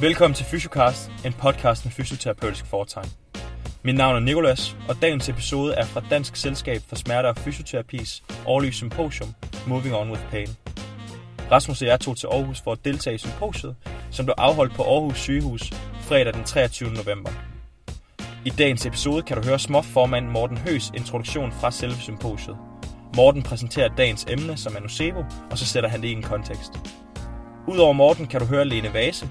Velkommen til Fysiocast, en podcast med fysioterapeutisk foretegn. Mit navn er Nikolas, og dagens episode er fra Dansk Selskab for Smerter og Fysioterapis årlige symposium Moving On With Pain. Rasmus og jeg tog til Aarhus for at deltage i symposiet, som blev afholdt på Aarhus Sygehus fredag den 23. november. I dagens episode kan du høre småformand Morten Høs introduktion fra selve symposiet. Morten præsenterer dagens emne, som er nocebo, og så sætter han det i en kontekst. Udover Morten kan du høre Lene Vase.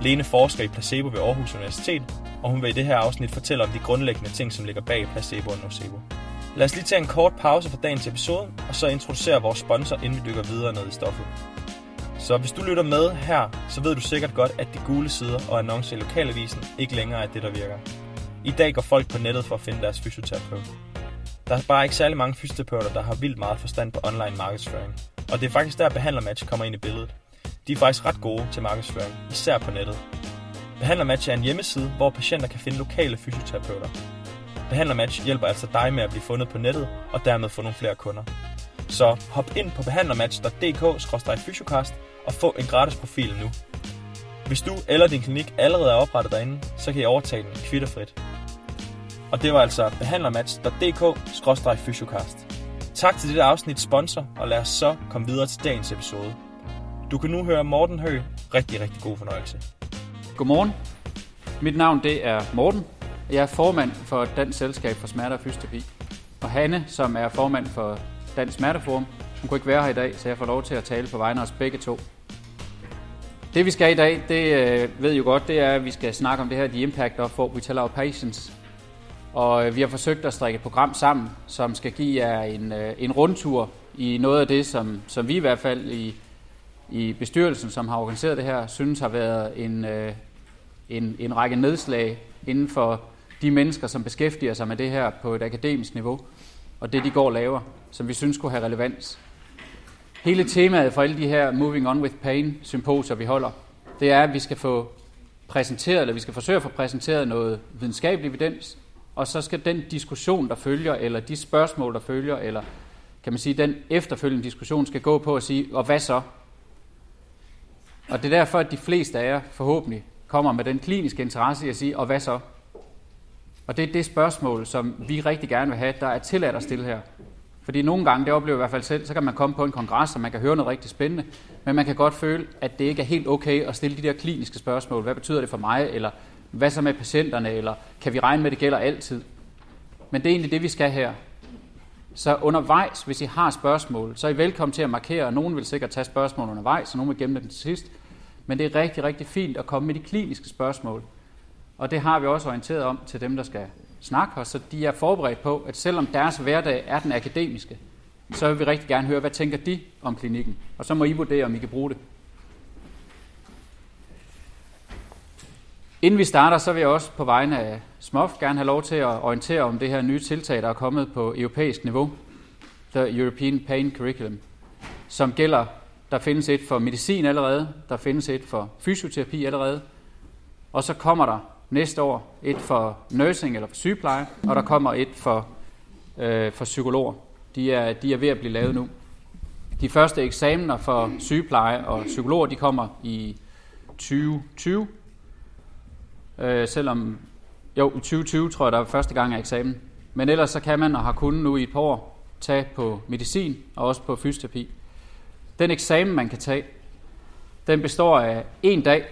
Lene forsker i placebo ved Aarhus Universitet, og hun vil i det her afsnit fortælle om de grundlæggende ting, som ligger bag placebo og nocebo. Lad os lige tage en kort pause fra dagens episode, og så introducere vores sponsor, inden vi dykker videre ned i stoffet. Så hvis du lytter med her, så ved du sikkert godt, at de gule sider og annoncer i lokalavisen ikke længere er det, der virker. I dag går folk på nettet for at finde deres fysioterapeut. Der er bare ikke særlig mange fysioterapeuter, der har vildt meget forstand på online markedsføring. Og det er faktisk der, Behandlermatch kommer ind i billedet. De er faktisk ret gode til markedsføring, især på nettet. Behandlermatch er en hjemmeside, hvor patienter kan finde lokale fysioterapeuter. Behandlermatch hjælper altså dig med at blive fundet på nettet og dermed få nogle flere kunder. Så hop ind på behandlermatch.dk-fysiocast og få en gratis profil nu. Hvis du eller din klinik allerede er oprettet derinde, så kan I overtage den kvitterfrit. Og det var altså behandlermatch.dk-fysiocast. Tak til dette afsnit sponsor, og lad os så komme videre til dagens episode. Du kan nu høre Morten Hø. Rigtig, rigtig god fornøjelse. Godmorgen. Mit navn det er Morten. Jeg er formand for Dansk Selskab for Smerte og Fysioterapi. Og Hanne, som er formand for Dansk Smerteforum, hun kunne ikke være her i dag, så jeg får lov til at tale på vegne af os begge to. Det vi skal i dag, det øh, ved I jo godt, det er, at vi skal snakke om det her The Impact of What We Tell Our Patients. Og øh, vi har forsøgt at strikke et program sammen, som skal give jer en, øh, en rundtur i noget af det, som, som vi i hvert fald i, i bestyrelsen, som har organiseret det her, synes har været en, øh, en, en række nedslag inden for de mennesker, som beskæftiger sig med det her på et akademisk niveau, og det de går og laver, som vi synes kunne have relevans. Hele temaet for alle de her Moving On With Pain symposier, vi holder, det er, at vi skal få præsenteret, eller vi skal forsøge at få præsenteret noget videnskabelig evidens, og så skal den diskussion, der følger, eller de spørgsmål, der følger, eller kan man sige, den efterfølgende diskussion skal gå på at sige, og hvad så? Og det er derfor, at de fleste af jer forhåbentlig kommer med den kliniske interesse i at sige, og hvad så? Og det er det spørgsmål, som vi rigtig gerne vil have, der er tilladt at stille her. Fordi nogle gange, det oplever jeg i hvert fald selv, så kan man komme på en kongres, og man kan høre noget rigtig spændende, men man kan godt føle, at det ikke er helt okay at stille de der kliniske spørgsmål. Hvad betyder det for mig? Eller hvad så med patienterne? Eller kan vi regne med, at det gælder altid? Men det er egentlig det, vi skal her. Så undervejs, hvis I har spørgsmål, så er I velkommen til at markere, og nogen vil sikkert tage spørgsmål undervejs, og nogen vil gemme dem til sidst. Men det er rigtig, rigtig fint at komme med de kliniske spørgsmål. Og det har vi også orienteret om til dem, der skal snakke her, så de er forberedt på, at selvom deres hverdag er den akademiske, så vil vi rigtig gerne høre, hvad tænker de om klinikken? Og så må I vurdere, om I kan bruge det. Inden vi starter, så vil jeg også på vegne af SMOF gerne have lov til at orientere om det her nye tiltag, der er kommet på europæisk niveau, The European Pain Curriculum, som gælder, der findes et for medicin allerede, der findes et for fysioterapi allerede, og så kommer der næste år et for nursing eller for sygepleje, og der kommer et for, øh, for psykologer. De er, de er ved at blive lavet nu. De første eksamener for sygepleje og psykologer, de kommer i 2020, øh, selvom jo, i 2020 tror jeg, der er første gang af eksamen. Men ellers så kan man og har kunnet nu i et par år tage på medicin og også på fysioterapi. Den eksamen, man kan tage, den består af en dag,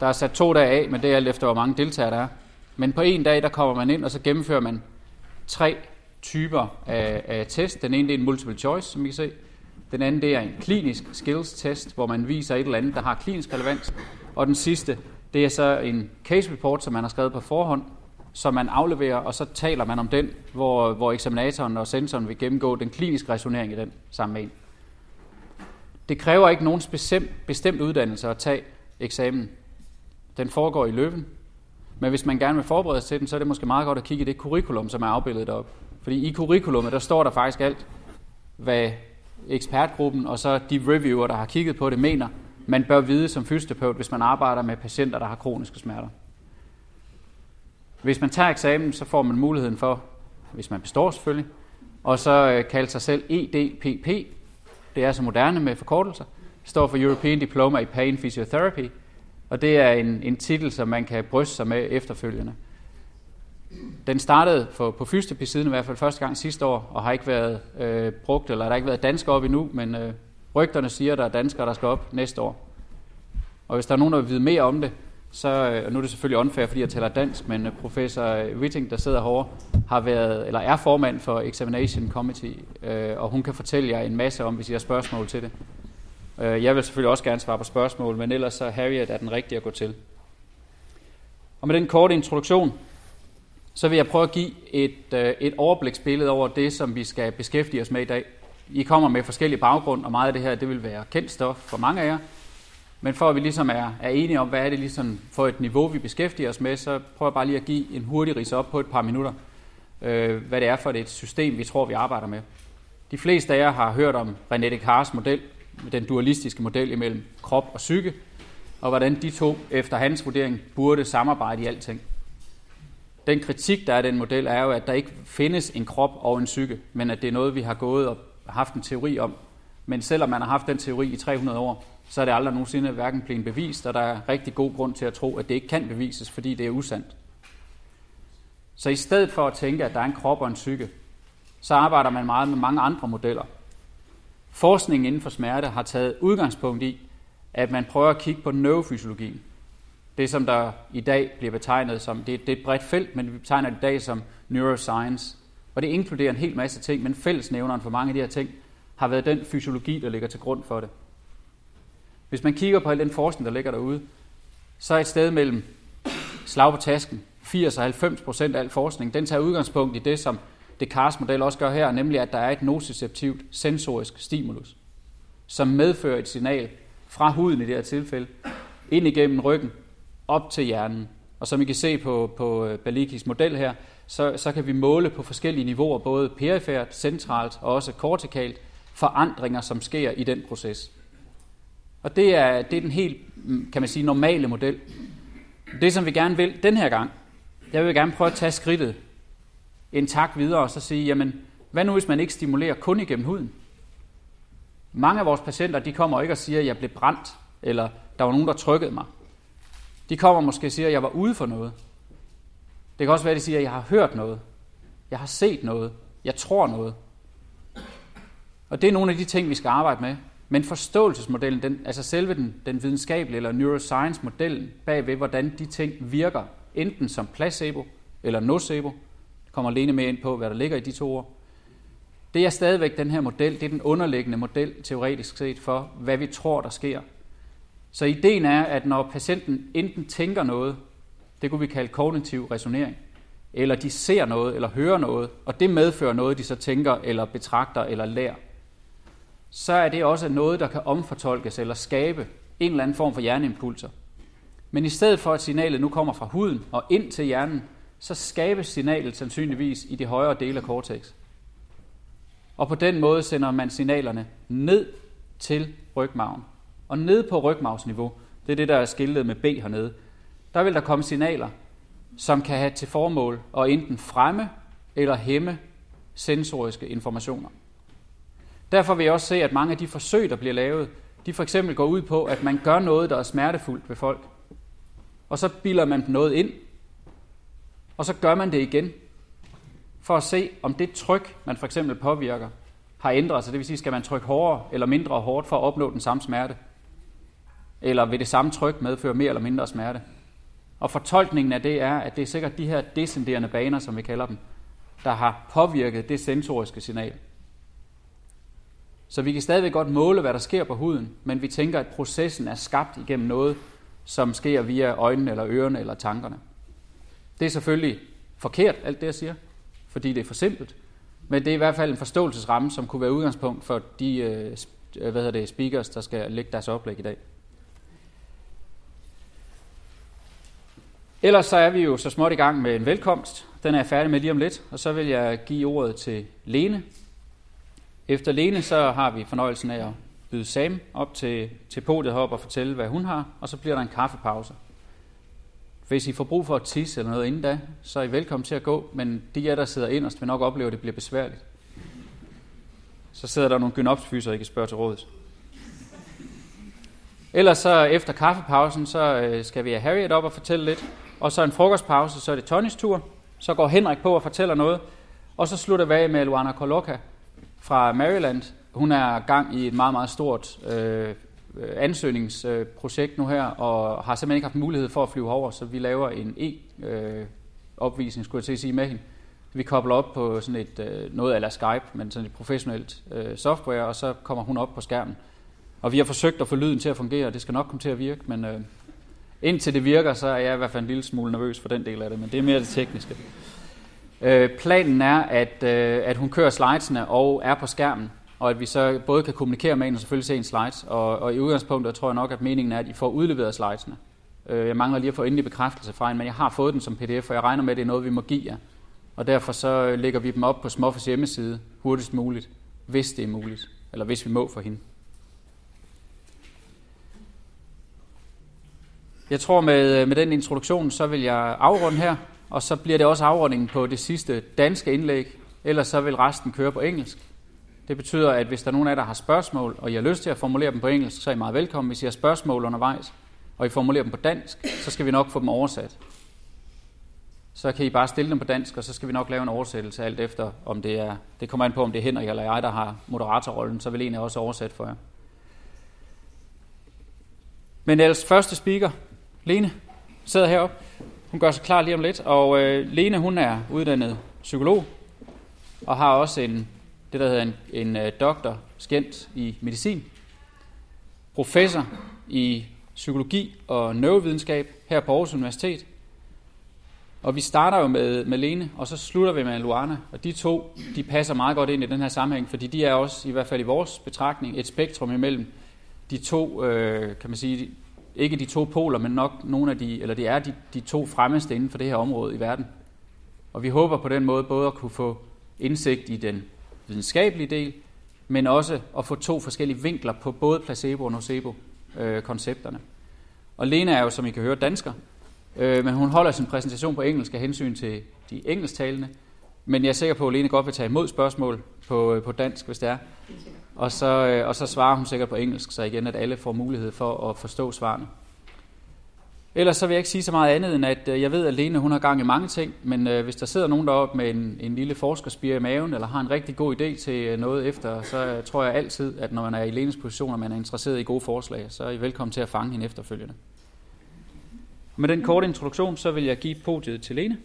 der er sat to dage af, men det er alt efter, hvor mange deltagere der er. Men på en dag, der kommer man ind, og så gennemfører man tre typer af, af test. Den ene det er en multiple choice, som I kan se. Den anden det er en klinisk skills test, hvor man viser et eller andet, der har klinisk relevans. Og den sidste, det er så en case report, som man har skrevet på forhånd, som man afleverer, og så taler man om den, hvor, hvor eksaminatoren og sensoren vil gennemgå den kliniske resonering i den sammen med en. Det kræver ikke nogen bestemt, bestemt uddannelse at tage eksamen. Den foregår i løben. Men hvis man gerne vil forberede sig til den, så er det måske meget godt at kigge i det curriculum, som er afbildet op. Fordi i curriculumet, der står der faktisk alt, hvad ekspertgruppen og så de reviewer, der har kigget på det, mener, man bør vide som fysioterapeut, hvis man arbejder med patienter, der har kroniske smerter. Hvis man tager eksamen, så får man muligheden for, hvis man består selvfølgelig, og så øh, kalde sig selv EDPP, det er så moderne med forkortelser, står for European Diploma i Pain Physiotherapy, og det er en, en titel, som man kan bryste sig med efterfølgende. Den startede for, på fysioterapi-siden i hvert fald første gang sidste år, og har ikke været øh, brugt, eller der har ikke været danskere op endnu, men øh, rygterne siger, at der er danskere, der skal op næste år. Og hvis der er nogen, der vil vide mere om det, så, øh, og nu er det selvfølgelig unfair, fordi jeg taler dansk, men øh, professor øh, Witting, der sidder herovre, har været, eller er formand for Examination Committee, øh, og hun kan fortælle jer en masse om, hvis I har spørgsmål til det. Jeg vil selvfølgelig også gerne svare på spørgsmål, men ellers så Harriet er den rigtige at gå til. Og med den korte introduktion, så vil jeg prøve at give et, et overbliksbillede over det, som vi skal beskæftige os med i dag. I kommer med forskellige baggrund, og meget af det her, det vil være kendt stof for mange af jer. Men for at vi ligesom er, er enige om, hvad er det ligesom for et niveau, vi beskæftiger os med, så prøver jeg bare lige at give en hurtig ris op på et par minutter, øh, hvad det er for et system, vi tror, vi arbejder med. De fleste af jer har hørt om René Descartes' model, den dualistiske model imellem krop og psyke, og hvordan de to, efter hans vurdering, burde samarbejde i alting. Den kritik, der er af den model, er jo, at der ikke findes en krop og en psyke, men at det er noget, vi har gået og haft en teori om. Men selvom man har haft den teori i 300 år, så er det aldrig nogensinde hverken blevet bevist, og der er rigtig god grund til at tro, at det ikke kan bevises, fordi det er usandt. Så i stedet for at tænke, at der er en krop og en psyke, så arbejder man meget med mange andre modeller. Forskningen inden for smerte har taget udgangspunkt i, at man prøver at kigge på neurofysiologien. Det, som der i dag bliver betegnet som, det, det er et bredt felt, men vi betegner det i dag som neuroscience. Og det inkluderer en hel masse ting, men fællesnævneren for mange af de her ting har været den fysiologi, der ligger til grund for det. Hvis man kigger på al den forskning, der ligger derude, så er et sted mellem slag på tasken, 80 og 90 procent af al forskning, den tager udgangspunkt i det, som Descartes model også gør her, nemlig at der er et nociceptivt sensorisk stimulus, som medfører et signal fra huden i det her tilfælde, ind igennem ryggen, op til hjernen. Og som I kan se på, på øh, Balikis model her, så, så kan vi måle på forskellige niveauer, både perifært, centralt og også kortikalt, forandringer, som sker i den proces. Og det er, det er den helt, mm, kan man sige, normale model. Det, som vi gerne vil den her gang, jeg vil gerne prøve at tage skridtet en tak videre og så sige, jamen, hvad nu hvis man ikke stimulerer kun igennem huden? Mange af vores patienter, de kommer ikke og siger, at jeg blev brændt, eller der var nogen, der trykkede mig. De kommer måske og siger, at jeg var ude for noget. Det kan også være, at de siger, at jeg har hørt noget. Jeg har set noget. Jeg tror noget. Og det er nogle af de ting, vi skal arbejde med. Men forståelsesmodellen, den, altså selve den, den videnskabelige eller neuroscience-modellen bagved, hvordan de ting virker, enten som placebo eller nocebo, kommer alene med ind på, hvad der ligger i de to ord, det er stadigvæk den her model, det er den underliggende model teoretisk set for, hvad vi tror, der sker. Så ideen er, at når patienten enten tænker noget, det kunne vi kalde kognitiv resonering, eller de ser noget eller hører noget, og det medfører noget, de så tænker eller betragter eller lærer, så er det også noget, der kan omfortolkes eller skabe en eller anden form for hjerneimpulser. Men i stedet for, at signalet nu kommer fra huden og ind til hjernen, så skabes signalet sandsynligvis i de højere dele af cortex. Og på den måde sender man signalerne ned til rygmagen. Og ned på rygmavsniveau, det er det, der er skiltet med B hernede, der vil der komme signaler, som kan have til formål at enten fremme eller hæmme sensoriske informationer. Derfor vil jeg også se, at mange af de forsøg, der bliver lavet, de for eksempel går ud på, at man gør noget, der er smertefuldt ved folk. Og så bilder man dem noget ind, og så gør man det igen, for at se, om det tryk, man for eksempel påvirker, har ændret sig. Det vil sige, skal man trykke hårdere eller mindre hårdt for at opnå den samme smerte? Eller vil det samme tryk medføre mere eller mindre smerte? Og fortolkningen af det er, at det er sikkert de her descenderende baner, som vi kalder dem, der har påvirket det sensoriske signal. Så vi kan stadigvæk godt måle, hvad der sker på huden, men vi tænker, at processen er skabt igennem noget, som sker via øjnene eller ørerne eller tankerne. Det er selvfølgelig forkert, alt det jeg siger, fordi det er for simpelt, men det er i hvert fald en forståelsesramme, som kunne være udgangspunkt for de øh, øh, hvad hedder det, speakers, der skal lægge deres oplæg i dag. Ellers så er vi jo så småt i gang med en velkomst. Den er jeg færdig med lige om lidt, og så vil jeg give ordet til Lene, efter Lene så har vi fornøjelsen af at byde Sam op til, til podiet heroppe og fortælle, hvad hun har, og så bliver der en kaffepause. Hvis I får brug for at tisse eller noget inden da, så er I velkommen til at gå, men de af der sidder inderst vil nok opleve, at det bliver besværligt. Så sidder der nogle gynopsfyser, I kan spørge til rådet. Ellers så efter kaffepausen, så øh, skal vi have Harriet op og fortælle lidt. Og så en frokostpause, så er det Tonys tur. Så går Henrik på og fortæller noget. Og så slutter vi af med Luana Koloka fra Maryland. Hun er gang i et meget, meget stort øh, ansøgningsprojekt nu her, og har simpelthen ikke haft mulighed for at flyve over, så vi laver en e-opvisning, skulle jeg til at sige, med hende. Vi kobler op på sådan et, øh, noget eller Skype, men sådan et professionelt øh, software, og så kommer hun op på skærmen. Og vi har forsøgt at få lyden til at fungere, og det skal nok komme til at virke, men øh, indtil det virker, så er jeg i hvert fald en lille smule nervøs for den del af det, men det er mere det tekniske. Øh, planen er, at, øh, at hun kører slidesene og er på skærmen, og at vi så både kan kommunikere med hende og selvfølgelig se en slides. Og, og i udgangspunktet tror jeg nok, at meningen er, at I får udleveret slidesene. Øh, jeg mangler lige at få endelig bekræftelse fra hende, men jeg har fået den som pdf, og jeg regner med, at det er noget, vi må give jer. Og derfor så lægger vi dem op på Smoffes hjemmeside hurtigst muligt, hvis det er muligt, eller hvis vi må for hende. Jeg tror med, øh, med den introduktion, så vil jeg afrunde her, og så bliver det også afrundingen på det sidste danske indlæg, ellers så vil resten køre på engelsk. Det betyder, at hvis der er nogen af jer, der har spørgsmål, og I har lyst til at formulere dem på engelsk, så er I meget velkommen. Hvis I har spørgsmål undervejs, og I formulerer dem på dansk, så skal vi nok få dem oversat. Så kan I bare stille dem på dansk, og så skal vi nok lave en oversættelse alt efter, om det er, det kommer an på, om det er Henrik eller jeg, der har moderatorrollen, så vil en af også oversætte for jer. Men ellers første speaker, Lene, sidder heroppe. Hun gør sig klar lige om lidt, og øh, Lene hun er uddannet psykolog, og har også en, det der hedder en, en øh, doktor skændt i medicin, professor i psykologi og neurovidenskab her på Aarhus Universitet. Og vi starter jo med, med Lene, og så slutter vi med Luana. Og de to, de passer meget godt ind i den her sammenhæng, fordi de er også, i hvert fald i vores betragtning, et spektrum imellem de to, øh, kan man sige, ikke de to poler, men nok nogle af de, eller det er de, de to fremmeste inden for det her område i verden. Og vi håber på den måde både at kunne få indsigt i den videnskabelige del, men også at få to forskellige vinkler på både placebo og nocebo-koncepterne. Øh, og Lena er jo, som I kan høre, dansker, øh, men hun holder sin præsentation på engelsk af hensyn til de engelsktalende. Men jeg er sikker på, at Lene godt vil tage imod spørgsmål på, øh, på dansk, hvis det er. Og så, øh, og så svarer hun sikkert på engelsk, så igen, at alle får mulighed for at forstå svarene. Ellers så vil jeg ikke sige så meget andet, end at øh, jeg ved, at Lene hun har gang i mange ting, men øh, hvis der sidder nogen deroppe med en, en lille forskerspire i maven, eller har en rigtig god idé til øh, noget efter, så øh, tror jeg altid, at når man er i Lenes position, og man er interesseret i gode forslag, så er I velkommen til at fange hende efterfølgende. Med den korte introduktion, så vil jeg give podiet til Lene.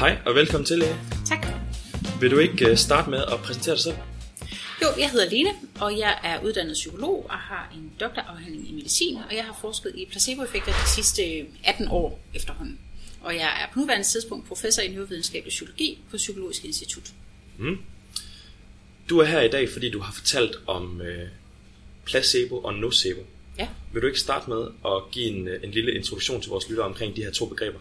Hej og velkommen til, Lene. Tak. Vil du ikke øh, starte med at præsentere dig selv? Jo, jeg hedder Lene, og jeg er uddannet psykolog og har en doktorafhandling i medicin, og jeg har forsket i placeboeffekter de sidste 18 år efterhånden. Og jeg er på nuværende tidspunkt professor i neurovidenskabelig psykologi på Psykologisk Institut. Mm. Du er her i dag, fordi du har fortalt om øh, placebo og nocebo. Ja. Vil du ikke starte med at give en, øh, en lille introduktion til vores lyttere omkring de her to begreber?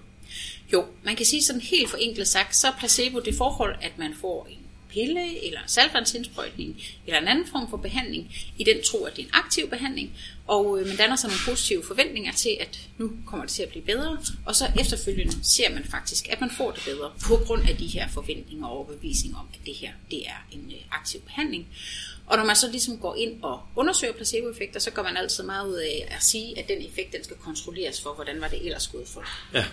Jo, man kan sige sådan helt forenklet sagt, så er placebo det forhold, at man får en pille eller saltvandsindsprøjtning eller en anden form for behandling i den tro, at det er en aktiv behandling, og øh, man danner sig nogle positive forventninger til, at nu kommer det til at blive bedre, og så efterfølgende ser man faktisk, at man får det bedre på grund af de her forventninger og overbevisninger om, at det her det er en øh, aktiv behandling. Og når man så ligesom går ind og undersøger placeboeffekter, så går man altid meget ud af at sige, at den effekt den skal kontrolleres for, hvordan var det ellers gået for. Ja.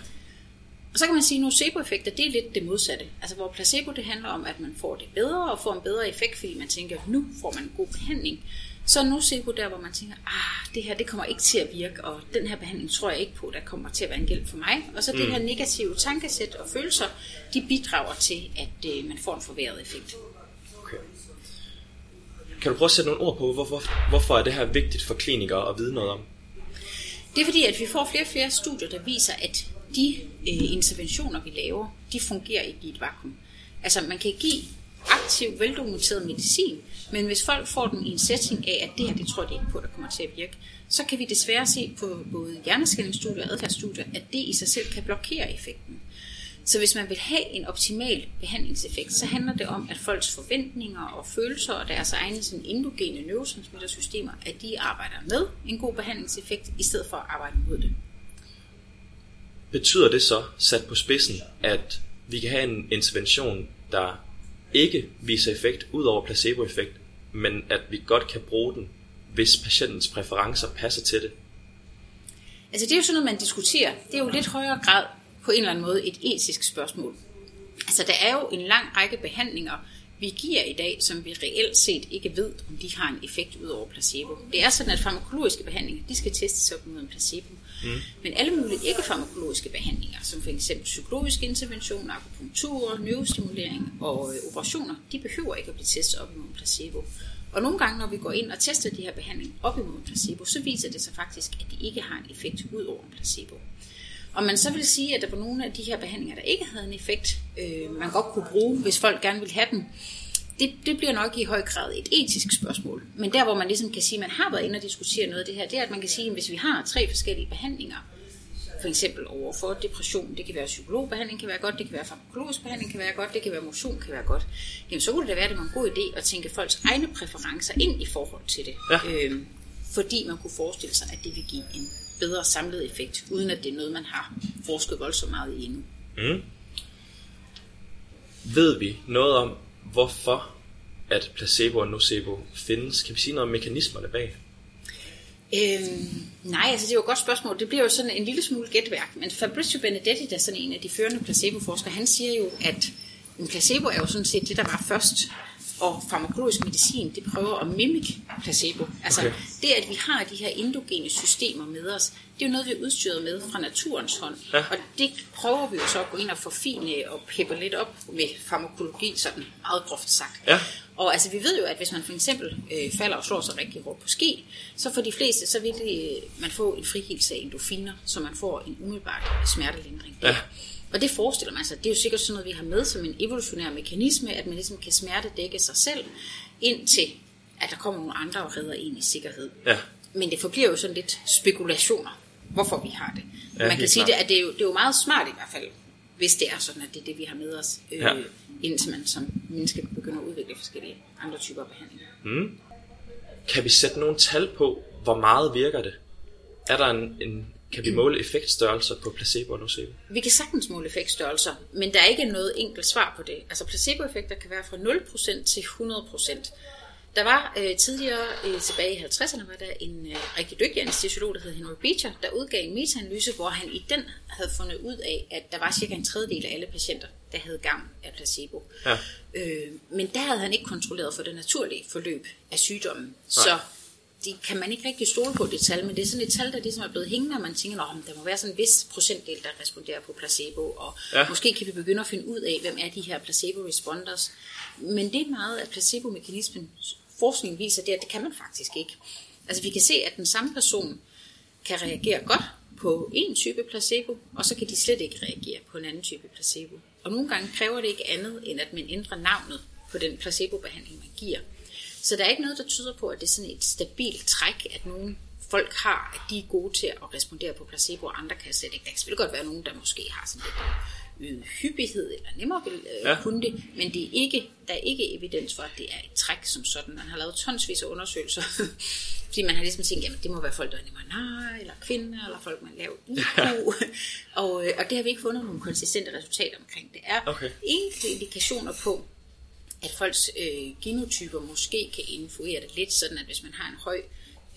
Og så kan man sige, at nocebo-effekter, det er lidt det modsatte. Altså hvor placebo, det handler om, at man får det bedre og får en bedre effekt, fordi man tænker, nu får man en god behandling. Så er nocebo der, hvor man tænker, ah, det her det kommer ikke til at virke, og den her behandling tror jeg ikke på, der kommer til at være en hjælp for mig. Og så mm. det her negative tankesæt og følelser, de bidrager til, at øh, man får en forværret effekt. Okay. Kan du prøve at sætte nogle ord på, hvorfor, hvorfor er det her vigtigt for klinikere at vide noget om? Det er fordi, at vi får flere og flere studier, der viser, at de øh, interventioner, vi laver, de fungerer ikke i et vakuum. Altså, man kan give aktiv, veldokumenteret medicin, men hvis folk får den i en setting af, at det her, det tror de ikke på, der kommer til at virke, så kan vi desværre se på både hjerneskældingsstudier og adfærdsstudier, at det i sig selv kan blokere effekten. Så hvis man vil have en optimal behandlingseffekt, så handler det om, at folks forventninger og følelser og deres egne sådan endogene neurotransmittersystemer, at de arbejder med en god behandlingseffekt, i stedet for at arbejde mod det betyder det så, sat på spidsen, at vi kan have en intervention, der ikke viser effekt ud over placeboeffekt, men at vi godt kan bruge den, hvis patientens præferencer passer til det? Altså det er jo sådan noget, man diskuterer. Det er jo lidt højere grad på en eller anden måde et etisk spørgsmål. Altså der er jo en lang række behandlinger, vi giver i dag, som vi reelt set ikke ved, om de har en effekt ud over placebo. Det er sådan, at farmakologiske behandlinger, de skal testes op mod en placebo. Mm. Men alle mulige ikke-farmakologiske behandlinger, som for eksempel psykologiske interventioner, akupunktur, neurostimulering og øh, operationer, de behøver ikke at blive testet op imod en placebo. Og nogle gange, når vi går ind og tester de her behandlinger op imod en placebo, så viser det sig faktisk, at de ikke har en effekt ud over en placebo. Og man så vil sige, at der var nogle af de her behandlinger, der ikke havde en effekt, øh, man godt kunne bruge, hvis folk gerne ville have den, det, det bliver nok i høj grad et etisk spørgsmål. Men der, hvor man ligesom kan sige, at man har været inde og diskutere noget af det her, det er, at man kan sige, at hvis vi har tre forskellige behandlinger, for eksempel over for depression, det kan være psykologbehandling, kan være godt, det kan være farmakologisk behandling, kan være godt, det kan være motion, kan være godt, jamen så kunne det da være, at det var en god idé at tænke folks egne præferencer ind i forhold til det. Ja. Øhm, fordi man kunne forestille sig, at det vil give en bedre samlet effekt, uden at det er noget, man har forsket voldsomt meget i endnu. Mm. Ved vi noget om, hvorfor at placebo og nocebo findes? Kan vi sige noget om mekanismerne bag? Øhm, nej, altså det er jo et godt spørgsmål. Det bliver jo sådan en lille smule gætværk. Men Fabrizio Benedetti, der er sådan en af de førende placeboforskere, han siger jo, at en placebo er jo sådan set det, der var først og farmakologisk medicin, det prøver at mimike placebo. Altså okay. det, at vi har de her endogene systemer med os, det er jo noget, vi er udstyret med fra naturens hånd. Ja. Og det prøver vi jo så at gå ind og forfine og peppe lidt op med farmakologi, sådan meget groft sagt. Ja. Og altså, vi ved jo, at hvis man for eksempel øh, falder og slår sig rigtig hårdt på ski, så for de fleste, så vil det, øh, man få en frigivelse af endofiner, så man får en umiddelbar smertelindring. Ja. Og det forestiller man sig, det er jo sikkert sådan noget, vi har med som en evolutionær mekanisme, at man ligesom kan smertedække sig selv, indtil at der kommer nogle andre og redder en i sikkerhed. Ja. Men det forbliver jo sådan lidt spekulationer, hvorfor vi har det. Ja, man kan sige, det, at det er, jo, det er jo meget smart i hvert fald, hvis det er sådan, at det er det, vi har med os, øh, ja. indtil man som menneske begynder at udvikle forskellige andre typer behandlinger. Mm. Kan vi sætte nogle tal på, hvor meget virker det? Er der en, en kan vi måle effektstørrelser på placebo og nocebo? Vi kan sagtens måle effektstørrelser, men der er ikke noget enkelt svar på det. Altså placeboeffekter kan være fra 0% til 100%. Der var øh, tidligere, øh, tilbage i 50'erne, var der en øh, rigtig dygtig anestesiolog, der hed Henry Beecher, der udgav en metaanalyse, hvor han i den havde fundet ud af, at der var cirka en tredjedel af alle patienter, der havde gavn af placebo. Ja. Øh, men der havde han ikke kontrolleret for det naturlige forløb af sygdommen. Nej. Så det kan man ikke rigtig stole på det tal, men det er sådan et tal, der ligesom er blevet hængende, og man tænker, at der må være sådan en vis procentdel, der responderer på placebo, og ja. måske kan vi begynde at finde ud af, hvem er de her placebo-responders. Men det er meget af placebo-mekanismen, forskningen viser det, at det kan man faktisk ikke. Altså vi kan se, at den samme person kan reagere godt på en type placebo, og så kan de slet ikke reagere på en anden type placebo. Og nogle gange kræver det ikke andet, end at man ændrer navnet på den placebobehandling, man giver. Så der er ikke noget, der tyder på, at det er sådan et stabilt træk, at nogle folk har, at de er gode til at respondere på placebo, og andre kan slet ikke. Der kan selvfølgelig godt være nogen, der måske har sådan lidt øget hyppighed, eller nemmere vil øh, ja. kunne det, men det er ikke, der er ikke evidens for, at det er et træk som sådan. Man har lavet tonsvis af undersøgelser, fordi man har ligesom tænkt, at det må være folk, der er nemmere nej, eller kvinder, eller folk med lav IQ, ja. og, øh, og det har vi ikke fundet nogle konsistente resultater omkring. Det er okay. enkelte indikationer på, at folks øh, genotyper måske kan influere det lidt, sådan at hvis man har en høj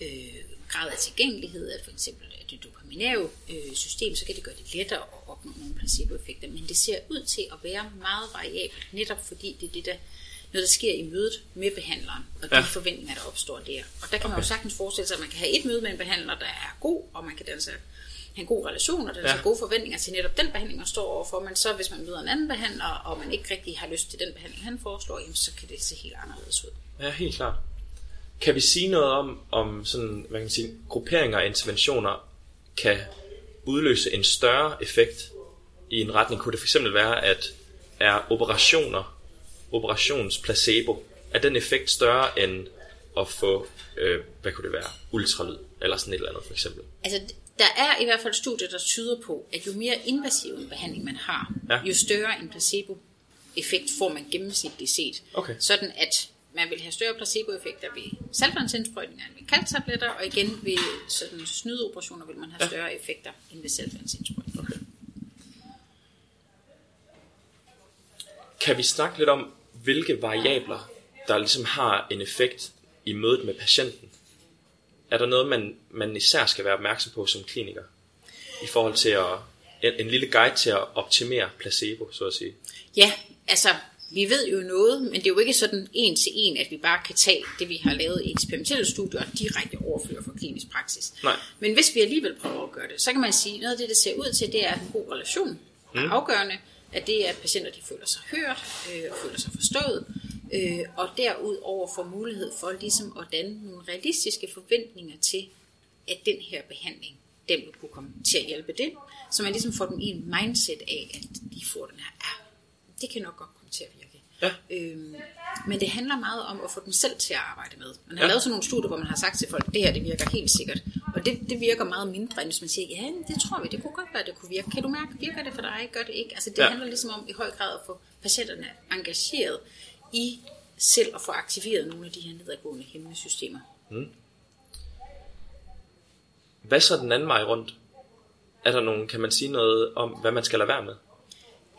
øh, grad af tilgængelighed af for eksempel det dopaminære øh, system, så kan det gøre det lettere at opnå nogle placeboeffekter. Men det ser ud til at være meget variabelt, netop fordi det er det, der, noget, der sker i mødet med behandleren, og de ja. forventninger, der opstår der. Og der kan man jo sagtens forestille sig, at man kan have et møde med en behandler, der er god, og man kan danse have en god relation, og der er ja. gode forventninger til netop den behandling, man står overfor. Men så hvis man møder en anden behandler, og man ikke rigtig har lyst til den behandling, han foreslår, jamen, så kan det se helt anderledes ud. Ja, helt klart. Kan vi sige noget om, om sådan, hvad kan sige, grupperinger og interventioner kan udløse en større effekt i en retning? Kunne det fx være, at er operationer, operationsplacebo, er den effekt større end at få, øh, hvad kunne det være, ultralyd, eller sådan et eller andet for eksempel? Altså, der er i hvert fald studier, der tyder på, at jo mere invasiv en behandling man har, ja. jo større en placebo-effekt får man gennemsnitligt set. Okay. Sådan at man vil have større placebo-effekter ved saltvandsindsprøjtninger end ved kalktabletter, og igen ved sådan snydeoperationer vil man have større ja. effekter end ved saltvandsindsprøjtninger. Okay. Kan vi snakke lidt om, hvilke variabler, der ligesom har en effekt i mødet med patienten? Er der noget, man, man især skal være opmærksom på som kliniker? I forhold til at, en, en lille guide til at optimere placebo, så at sige. Ja, altså vi ved jo noget, men det er jo ikke sådan en til en, at vi bare kan tage det, vi har lavet i eksperimentelle studier, og direkte overføre for klinisk praksis. Nej. Men hvis vi alligevel prøver at gøre det, så kan man sige, at noget af det, det ser ud til, det er en god relation. Mm. afgørende, at det er, at patienter de føler sig hørt øh, og føler sig forstået, øh, og derudover får mulighed for ligesom at danne nogle realistiske forventninger til, at den her behandling, den vil kunne komme til at hjælpe det, så man ligesom får dem i en mindset af, at de får den her, ja, det kan nok godt komme til at virke. Ja. Øhm, men det handler meget om at få dem selv til at arbejde med. Man har Ja. lavet sådan nogle studier, hvor man har sagt til folk, det her det virker helt sikkert. Og det, det virker meget mindre, end hvis man siger, ja, det tror vi, det kunne godt være, det kunne virke. Kan du mærke, virker det for dig, gør det ikke? Altså det ja. handler ligesom om i høj grad at få patienterne engageret i selv at få aktiveret nogle af de her nedadgående hæmmende systemer. Hvad så den anden vej rundt? Er der nogen, kan man sige noget om, hvad man skal lade være med?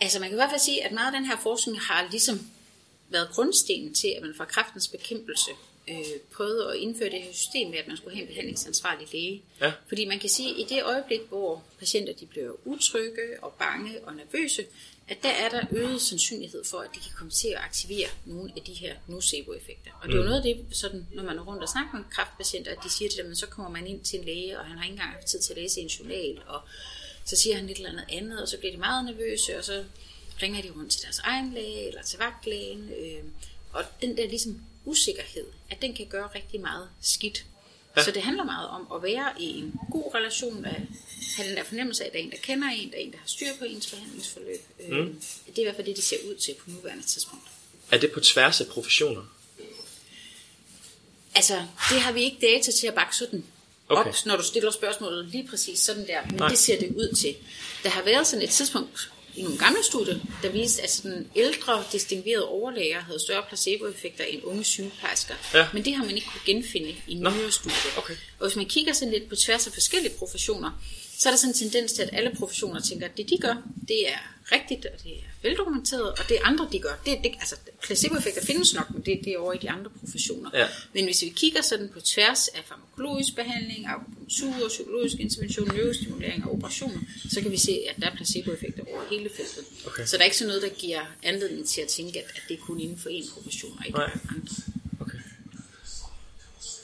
Altså man kan i hvert fald sige, at meget af den her forskning har ligesom været grundstenen til, at man fra kraftens bekæmpelse øh, prøvede at indføre det her system med, at man skulle have en behandlingsansvarlig læge. Ja. Fordi man kan sige, at i det øjeblik, hvor patienter de bliver utrygge og bange og nervøse, at der er der øget sandsynlighed for, at de kan komme til at aktivere nogle af de her nocebo-effekter. Og det er jo noget af det, sådan, når man er rundt og snakker med kræftpatienter, at de siger til dem, at så kommer man ind til en læge, og han har ikke engang haft tid til at læse en journal, og så siger han et eller andet andet, og så bliver de meget nervøse, og så ringer de rundt til deres egen læge, eller til vagtlægen, øh, og den der ligesom usikkerhed, at den kan gøre rigtig meget skidt. Ja. Så det handler meget om at være i en god relation, at have den der fornemmelse af, at der er en, der kender en, der er en, der har styr på ens behandlingsforløb. Mm. Øh, det er i hvert fald det, det ser ud til på nuværende tidspunkt. Er det på tværs af professioner? Altså, det har vi ikke data til at bakke sådan Okay. op, når du stiller spørgsmålet lige præcis sådan der, men. Nej. det ser det ud til. Der har været sådan et tidspunkt i nogle gamle studier, der viste, at sådan ældre, distinguerede overlæger havde større placeboeffekter end unge sygeplejersker. Ja. Men det har man ikke kunne genfinde i Nå. nyere studier. Okay. Og hvis man kigger sådan lidt på tværs af forskellige professioner, så er der sådan en tendens til, at alle professioner tænker, at det de gør, det er rigtigt, og det er veldokumenteret, og det andre de gør, det, det altså placeboeffekter findes nok, men det, det er over i de andre professioner. Ja. Men hvis vi kigger sådan på tværs af farmakologisk behandling, akupunktur, psykologisk intervention, neurostimulering og operationer, så kan vi se, at der er placeboeffekter over hele feltet. Okay. Så der er ikke sådan noget, der giver anledning til at tænke, at, at det er kun inden for en profession og ikke Nej. andre. Okay.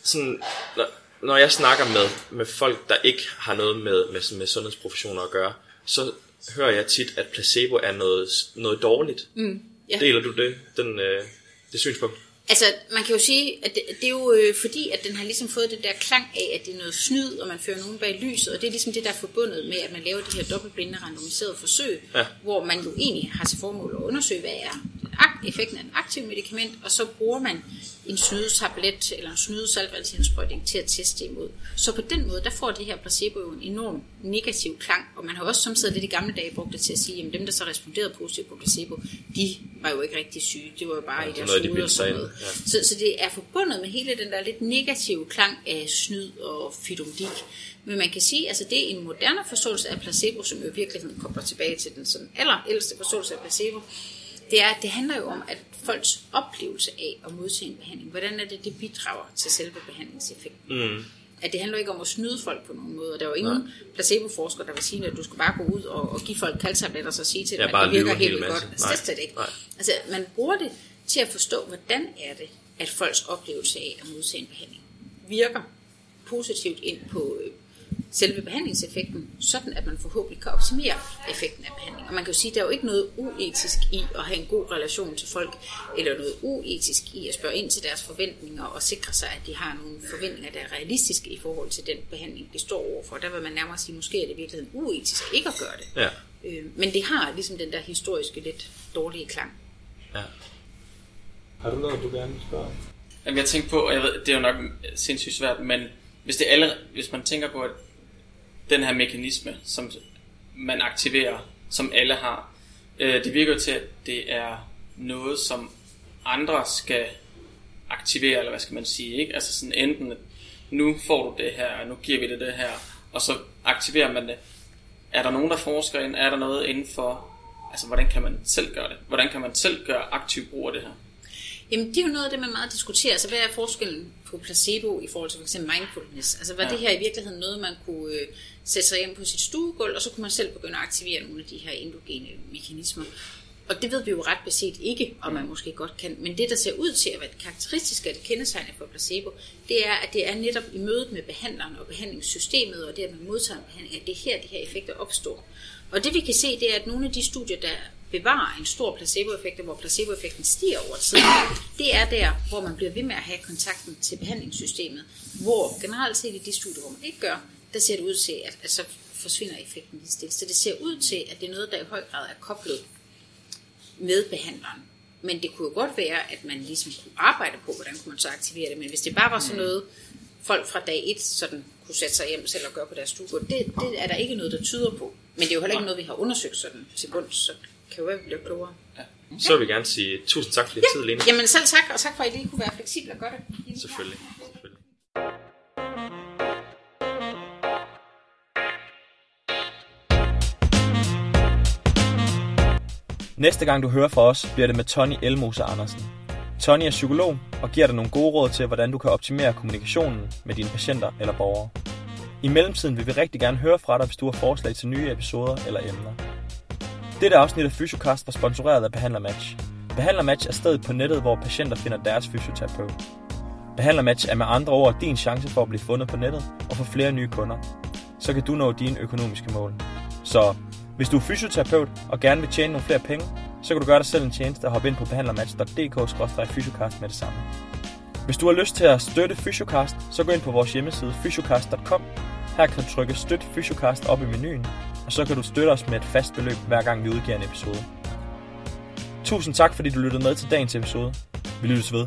Sådan, når, jeg snakker med, med folk, der ikke har noget med, med, med sundhedsprofessioner at gøre, så hører jeg tit, at placebo er noget, noget dårligt. Mm, ja. Deler du det, den, øh, det synspunkt? Altså, man kan jo sige, at det, det er jo øh, fordi, at den har ligesom fået den der klang af, at det er noget snyd, og man fører nogen bag lyset, og det er ligesom det, der er forbundet med, at man laver de her dobbeltblinde randomiserede forsøg, Ja. hvor man jo egentlig har til formål at undersøge, hvad er effekten af en aktiv medicament, og så bruger man en snydetablet eller en snydesaltvandsindsprøjtning til at teste imod. Så på den måde, der får det her placebo jo en enorm negativ klang, og man har også samtidig lidt i gamle dage brugt det til at sige, at dem, der så responderede positivt på placebo, de var jo ikke rigtig syge, det var jo bare Ja, i er deres noget, de og sådan noget. ja. Så, så det er forbundet med hele den der lidt negative klang af snyd og fidomdik. Men man kan sige, altså det er en moderne forståelse af placebo, som jo i virkeligheden kommer tilbage til den sådan allerældste forståelse af placebo. Det er, at det handler jo om, at folks oplevelse af at modtage en behandling, hvordan er det, det bidrager til selve behandlingseffekten. Mm. At det handler ikke om at snyde folk på nogen måde. Der er jo ingen placeboforsker, der vil sige, at du skal bare gå ud og, og give folk kaldtabletter og så sige til dem, at det virker helt vildt godt. Altså, Nej. det er slet ikke. Nej. Altså, man bruger det til at forstå, hvordan er det, at folks oplevelse af at modtage en behandling virker positivt ind på øh, selve behandlingseffekten, sådan at man forhåbentlig kan optimere effekten af behandling. Og man kan jo sige, at der er jo ikke noget uetisk i at have en god relation til folk, eller noget uetisk i at spørge ind til deres forventninger og sikre sig, at de har nogle forventninger, der er realistiske i forhold til den behandling, de står overfor. Der vil man nærmere sige, måske er det i virkeligheden uetisk ikke at gøre det. Ja. Øh, men det har ligesom den der historiske, lidt dårlige klang. ja. Har du noget, du gerne vil spørge? Jamen, jeg tænkte på, og jeg ved, det er jo nok sindssygt svært, men hvis, det alle, hvis man tænker på, at den her mekanisme, som man aktiverer, som alle har, øh, det virker jo til, at det er noget, som andre skal aktivere, eller hvad skal man sige, ikke? Altså sådan enten, nu får du det her, nu giver vi det det her, og så aktiverer man det. Er der nogen, der forsker ind? Er der noget inden for Altså, hvordan kan man selv gøre det? Hvordan kan man selv gøre aktiv brug af det her? Jamen, det er jo noget af det, man meget diskuterer. Altså, hvad er forskellen på placebo i forhold til f.eks. mindfulness? Altså, var ja. det her i virkeligheden noget, man kunne øh, sætte sig hjem på sit stuegulv, og så kunne man selv begynde at aktivere nogle af de her endogene mekanismer? Og det ved vi jo ret beset ikke, om man måske godt kan. Men det, der ser ud til at være det karakteristiske af det kendetegnende for placebo, det er, at det er netop i mødet med behandleren og behandlingssystemet, og det, at man modtager en behandling, at det er her, de her effekter opstår. Og det vi kan se, det er, at nogle af de studier, der bevarer en stor placeboeffekt, hvor placeboeffekten stiger over tid, det er der, hvor man bliver ved med at have kontakten til behandlingssystemet. Hvor generelt set i de studier, hvor man ikke gør, der ser det ud til, at, at så forsvinder effekten lige stille. Så det ser ud til, at det er noget, der i høj grad er koblet med behandleren. Men det kunne jo godt være, at man ligesom kunne arbejde på, hvordan kunne man så aktivere det. Men hvis det bare var sådan noget, folk fra dag 1 sådan kunne sætte sig hjem selv og gøre på deres stue, det, det er der ikke noget, der tyder på. Men det er jo heller ikke noget, vi har undersøgt sådan til bunds, så kan jo være, at vi bliver klogere. Ja. Så vil vi gerne sige tusind tak for din ja. tid, Lene. Jamen selv tak, og tak for, at I lige kunne være fleksible og gøre det. Selvfølgelig. Næste gang du hører fra os, bliver det med Tony Elmose Andersen. Tony er psykolog og giver dig nogle gode råd til, hvordan du kan optimere kommunikationen med dine patienter eller borgere. I mellemtiden vil vi rigtig gerne høre fra dig, hvis du har forslag til nye episoder eller emner. Dette afsnit af Fysiocast var sponsoreret af Behandlermatch. Behandlermatch er stedet på nettet, hvor patienter finder deres fysioterapeut. Behandlermatch er med andre ord din chance for at blive fundet på nettet og få flere nye kunder. Så kan du nå dine økonomiske mål. Så hvis du er fysioterapeut og gerne vil tjene nogle flere penge, så kan du gøre dig selv en tjeneste og hoppe ind på behandlermatch.dk-fysiocast med det samme. Hvis du har lyst til at støtte Fysiocast, så gå ind på vores hjemmeside fysiocast.com. Her kan du trykke Støt Fysiocast op i menuen, og så kan du støtte os med et fast beløb, hver gang vi udgiver en episode. Tusind tak, fordi du lyttede med til dagens episode. Vi lyttes ved.